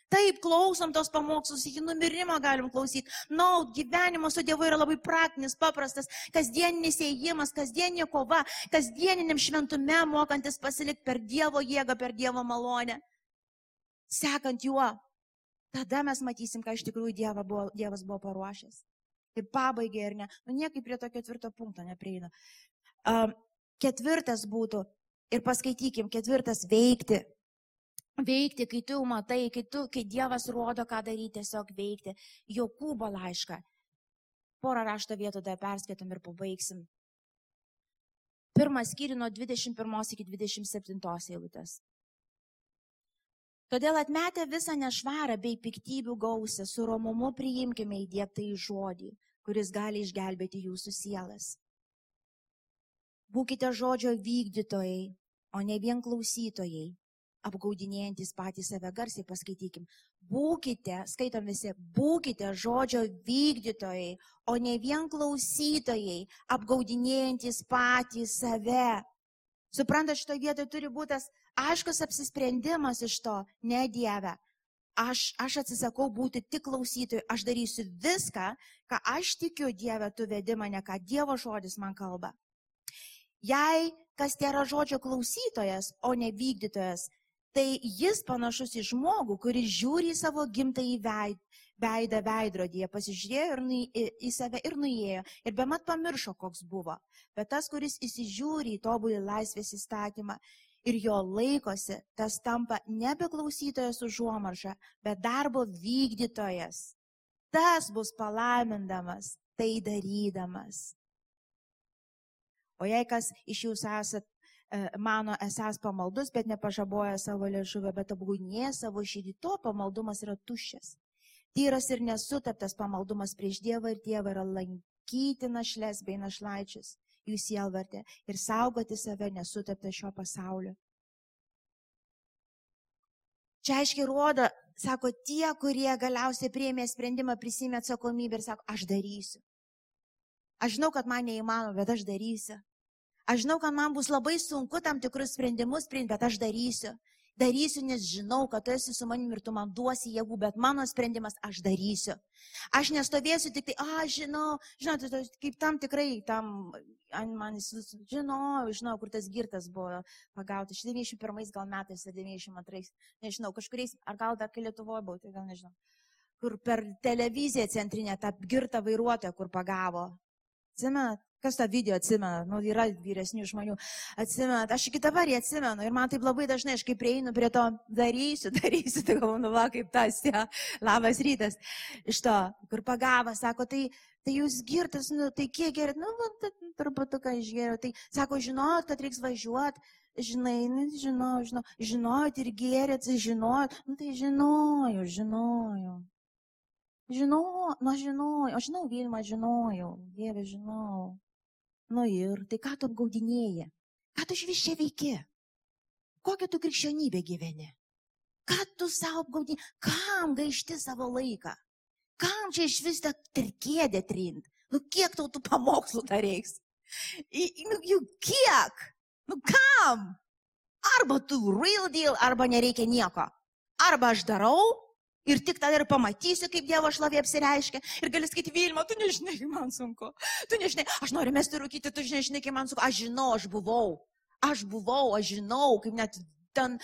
Taip, klausom tos pamokslus, iki numirimo galim klausyti. Na, no, gyvenimas su Dievu yra labai praktinis, paprastas, kasdieninis įėjimas, kasdieninė kova, kasdieniniam šventume mokantis pasilikti per Dievo jėgą, per Dievo malonę. Sekant juo, tada mes matysim, ką iš tikrųjų Dieva buvo, Dievas buvo paruošęs. Tai pabaigai ir ne, nu niekaip prie to ketvirto punkto neprieina. Um, ketvirtas būtų, ir paskaitykim, ketvirtas veikti veikti, kai tu matai, kai, tu, kai Dievas rodo, ką daryti, tiesiog veikti. Jokūbo laišką. Porą rašto vietų dar perskaitom ir pabaigsim. Pirmas skyri nuo 21 iki 27 eilutės. Todėl atmetę visą nešvarą bei piktybių gausę, su romumu priimkime įdėktą į žodį, kuris gali išgelbėti jūsų sielas. Būkite žodžio vykdytojai, o ne vien klausytojai, apgaudinėjantis patys save garsiai paskaitykim. Būkite, skaitom visi, būkite žodžio vykdytojai, o ne vien klausytojai, apgaudinėjantis patys save. Suprantat, šitoje vietoje turi būti tas aiškus apsisprendimas iš to, ne Dieve. Aš, aš atsisakau būti tik klausytojui, aš darysiu viską, ką aš tikiu Dieve, tu vedi mane, ką Dievo žodis man kalba. Jei kas yra žodžio klausytojas, o ne vykdytojas, tai jis panašus į žmogų, kuris žiūri į savo gimtąjį veid, veidą veidrodyje, pasižiūrėjo ir nu, į, į save ir nuėjo ir be mat pamiršo, koks buvo. Bet tas, kuris įsižiūri į tobulį laisvės įstatymą ir jo laikosi, tas tampa nebe klausytojas užuomaržą, bet darbo vykdytojas. Tas bus palaimindamas, tai darydamas. O jei kas iš jūsų esat mano esas pamaldus, bet nepažaboja savo lėžuvę, bet apgūnėja savo širdį, to pamaldumas yra tuščias. Tyras ir nesutaptas pamaldumas prieš Dievą ir Dievą yra lankyti našles bei našlaičius, jų sielvartė ir saugoti save nesutaptą šio pasaulio. Čia aiškiai rodo, sako, tie, kurie galiausiai priėmė sprendimą, prisimė atsakomybę ir sako, aš darysiu. Aš žinau, kad man neįmanoma, bet aš darysiu. Aš žinau, kad man bus labai sunku tam tikrus sprendimus priimti, bet aš darysiu. Darysiu, nes žinau, kad tu esi su manimi ir tu man duosi jėgų, bet mano sprendimas aš darysiu. Aš nestovėsiu tik tai, a, žinau, žinot, kaip tam tikrai, tam, man jis, žinau, žinau, kur tas girtas buvo pagautas, 91 gal metais ar 92, nežinau, kažkuriais, ar gal dar kai Lietuvoje buvo, tai gal nežinau, kur per televiziją centrinę tą girtą vairuotoją, kur pagavo. Atsimenat, Kas tą video atsimena? Nu, yra vyresnių žmonių. Atsimena, aš iki dabar jį atsimenu. Ir man taip labai dažnai, aš kaip prieinu prie to, darysiu, darysiu, tai galvoju, nu va, kaip tas, ja, labas rytas. Iš to, kur pagavo, sako, tai, tai jūs girtas, nu, tai kiek gerit, nu, nu turbūt ką išgeriau. Tai sako, žinot, kad reiks važiuoti. Žinai, nu, žinau, žinau, žinojot ir gerėt, žinojot, nu tai žinojau, žinojau. Žinau, nu žinojau, aš žinau Vilmą, žinojau, Dieve, žinau. Nu ir, tai ką tu apgaudinėjai? Ką tu iš vis čia veiki? Kokią tu krikščionybę gyveni? Ką tu savo apgaudinėjai? Kam gaišti savo laiką? Kam čia iš vis tą trikėdę trint? Nu kiek tau tų pamokslų dar reiks? Nu, jau kiek? Nu kam? Arba tu real deal, arba nereikia nieko. Arba aš darau, Ir tik tada ir pamatysi, kaip Dievo šlovė apsireiškia. Ir gali sakyti, Vilma, tu nežinai, kaip man sunku. Tu nežinai, aš noriu mesti rūkyti, tu nežinai, kaip man sunku. Aš žinau, aš buvau. Aš buvau, aš žinau, kaip net ten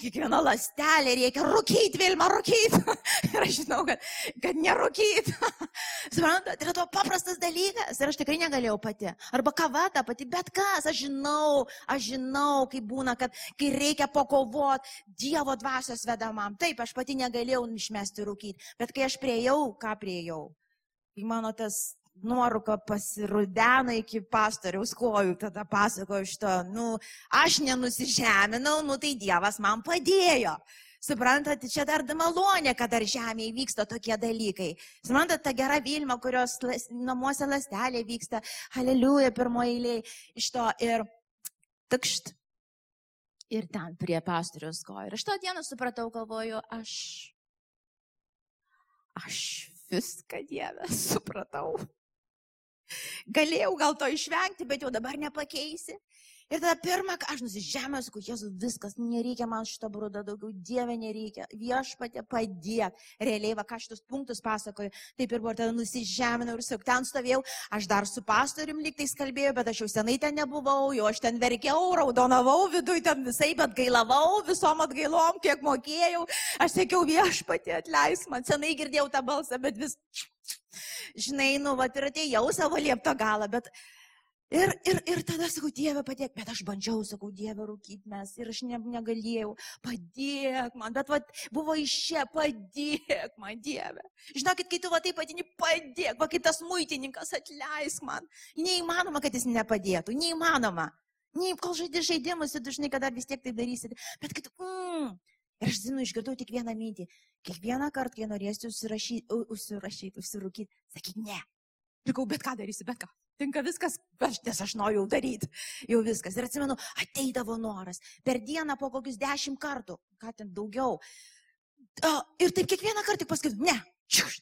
kiekviena lastelė reikia rūkyti, Vilma, rūkyti. ir aš žinau, kad, kad nerūkyti. Suprantate, tai yra to paprastas dalykas ir aš tikrai negalėjau pati. Arba kava ta pati, bet kas, aš žinau, aš žinau, kaip būna, kad kai reikia pakovot Dievo dvasios vedamam. Taip, aš pati negalėjau išmesti rūkyti, bet kai aš prieėjau, ką prieėjau? Kai mano tas nuoruka pasirudena iki pastoriaus kojų, tada pasakoju šito, nu, aš nenusižeminau, nu, tai Dievas man padėjo. Suprantate, čia dar malonė, kad dar žemėje vyksta tokie dalykai. Suprantate, ta gera Vilma, kurios las, namuose lastelė vyksta, aleliuja pirmoje eilėje iš to ir takšt. Ir ten prie pastoriaus kojų. Ir aš tą dieną supratau, galvoju, aš Aš viską Dievę supratau. Galėjau gal to išvengti, bet jau dabar nepakeisi. Ir tada pirmą, aš nusižemęs, sakau, Jėzus, viskas, nereikia man šito brudo daugiau, Dieve nereikia, viešpatė padėk. Realiai, va, ką šitus punktus pasakoju, taip ir buvo, tada nusižeminau ir sakau, ten stovėjau, aš dar su pastorium liktais kalbėjau, bet aš jau senai ten nebuvau, jau aš ten verkiau, raudonavau viduje, ten visai, bet gailavau, visom atgailom, kiek mokėjau. Aš sakiau, viešpatė atleis man, senai girdėjau tą balsą, bet vis, žinai, nu, va, ir atėjau savo liepto galą, bet Ir, ir, ir tada sakau, Dieve, padėk, bet aš bandžiau, sakau, Dieve, rūkyti mes ir aš ne, negalėjau, padėk man, bet vat, buvo iš čia, padėk man, Dieve. Žinokit, kai tu va taip patini, padėk, va kaip tas muitininkas atleisk man. Neįmanoma, kad jis nepadėtų, neįmanoma. Nei kol žaidži žaidimus, tu žinai, kad dar vis tiek tai darysi. Bet kad, mm, ir aš žinau, išgirdau tik vieną mintį. Kiekvieną kartą, kai norėsi užsirašyti, užsirašyti, užsirūkyti, sakyk ne. Likau, bet ką darysi, bet ką tinka viskas, aš, nes aš noriu jau daryti, jau viskas. Ir atsimenu, ateidavo noras per dieną po kokius dešimt kartų, ką ten daugiau. Ir taip kiekvieną kartą pasakyt, ne, čiūš,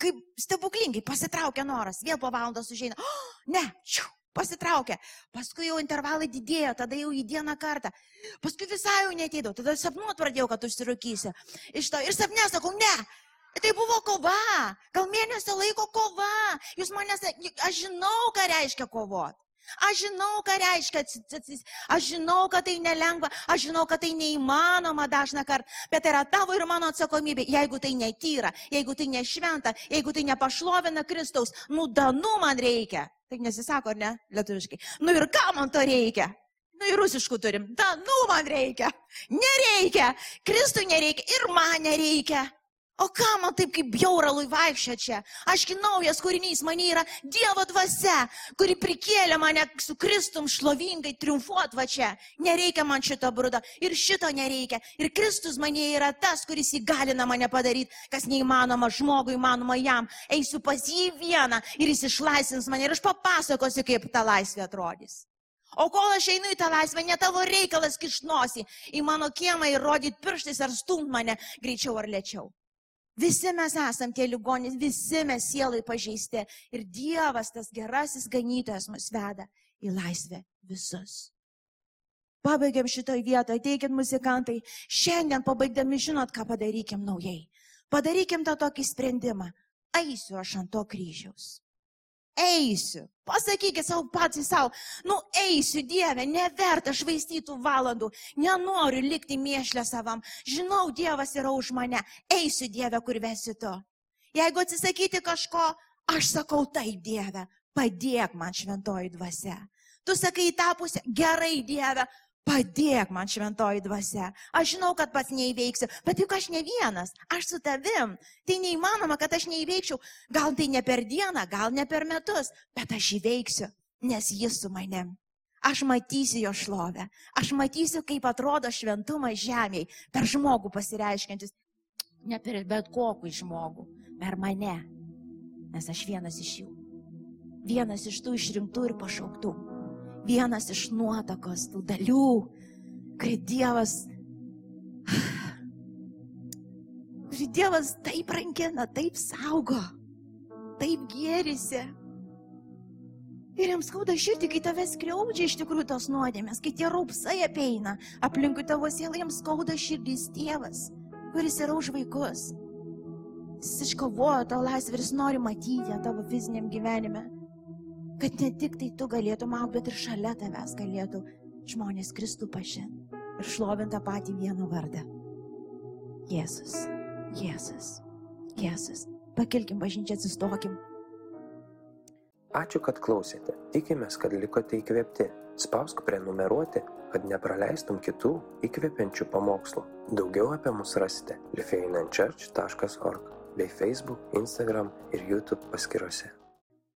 kaip stebuklingai pasitraukia noras, vėl po valandos užeina, oh, ne, čiūš, pasitraukia, paskui jau intervalai didėjo, tada jau į dieną kartą, paskui visai jau neteidau, tada sapnuot pradėjau, kad užsirukysi. Iš to ir sapne sakau, ne, Tai buvo kova, gal mėnesio laiko kova. Jūs manęs, aš žinau, ką reiškia kovoti. Aš žinau, ką reiškia, aš žinau, kad tai nelengva, aš žinau, kad tai neįmanoma dažna kartą, bet tai yra tavo ir mano atsakomybė, jeigu tai netyra, jeigu tai nešventa, jeigu tai nepašlovina Kristaus, nu danų man reikia. Taip nesisako, ar ne, lietuviškai. Nu ir ką man to reikia? Nu ir rusiškų turim. Danų man reikia. Nereikia. Kristui nereikia ir man nereikia. O ką man taip kaip bjauralui vaikščia čia? Ašgi naujas kūrinys, mane yra Dievo dvasia, kuri prikėlė mane su Kristum šlovingai triumfuot va čia. Nereikia man šito brudo ir šito nereikia. Ir Kristus mane yra tas, kuris įgalina mane padaryti, kas neįmanoma žmogui, įmanoma jam. Eisiu pas jį vieną ir jis išlaisvins mane ir aš papasakosiu, kaip ta laisvė atrodys. O kol aš einu į tą laisvę, ne tavo reikalas kišnosi į mano kiemą ir rodyti pirštais ar stumt mane greičiau ar lėčiau. Visi mes esam tie ligonys, visi mes sielai pažeisti. Ir Dievas, tas gerasis ganytojas, mus veda į laisvę visus. Pabaigiam šitoj vietoje, ateikit muzikantai. Šiandien pabaigdami žinot, ką padarykim naujai. Padarykim tą tokį sprendimą. Eisiu aš ant to kryžiaus eisiu. Pasakykit savo patys savo, nu eisiu Dieve, neverta švaistytų valandų, nenoriu likti mėšlę savam, žinau Dievas yra už mane, eisiu Dieve, kur vesi tu. Jeigu atsisakyti kažko, aš sakau taip Dieve, padėk man šventoji dvasia. Tu sakai į tą pusę, gerai Dieve, Padėk man šventoji dvasia. Aš žinau, kad pats neįveiksiu, bet juk aš ne vienas, aš su tavim. Tai neįmanoma, kad aš neįveikčiau. Gal tai ne per dieną, gal ne per metus, bet aš įveiksiu, nes jis su manim. Aš matysiu jo šlovę. Aš matysiu, kaip atrodo šventumas žemėje, per žmogų pasireiškiantis. Ne per bet kokį žmogų, per mane. Nes aš vienas iš jų. Vienas iš tų išrinktų ir pašauktų vienas iš nuotakos tų dalių, kai Dievas, kai Dievas taip rankina, taip saugo, taip gėrisi. Ir jiems skauda širdį, kai tave skriaudžia iš tikrųjų tos nuodėmės, kai tie raupsai apeina, aplinkui tavo sielą jiems skauda širdys tėvas, kuris yra už vaikus. Jis iškovojo tau laisvę ir jis nori matyti tavo fiziniam gyvenime kad ne tik tai tu galėtum aukti, bet ir šalia tavęs galėtų žmonės Kristų pažinti ir šlovintą patį vieną vardą. Jėzus, Jėzus, Jėzus. Pakilkim bažnyčią, atsistokim. Ačiū, kad klausėte. Tikimės, kad likote įkvėpti. Spausk prenumeruoti, kad nepraleistum kitų įkvepiančių pamokslų. Daugiau apie mus rasite lifeinanchurch.org bei Facebook, Instagram ir YouTube paskiruose.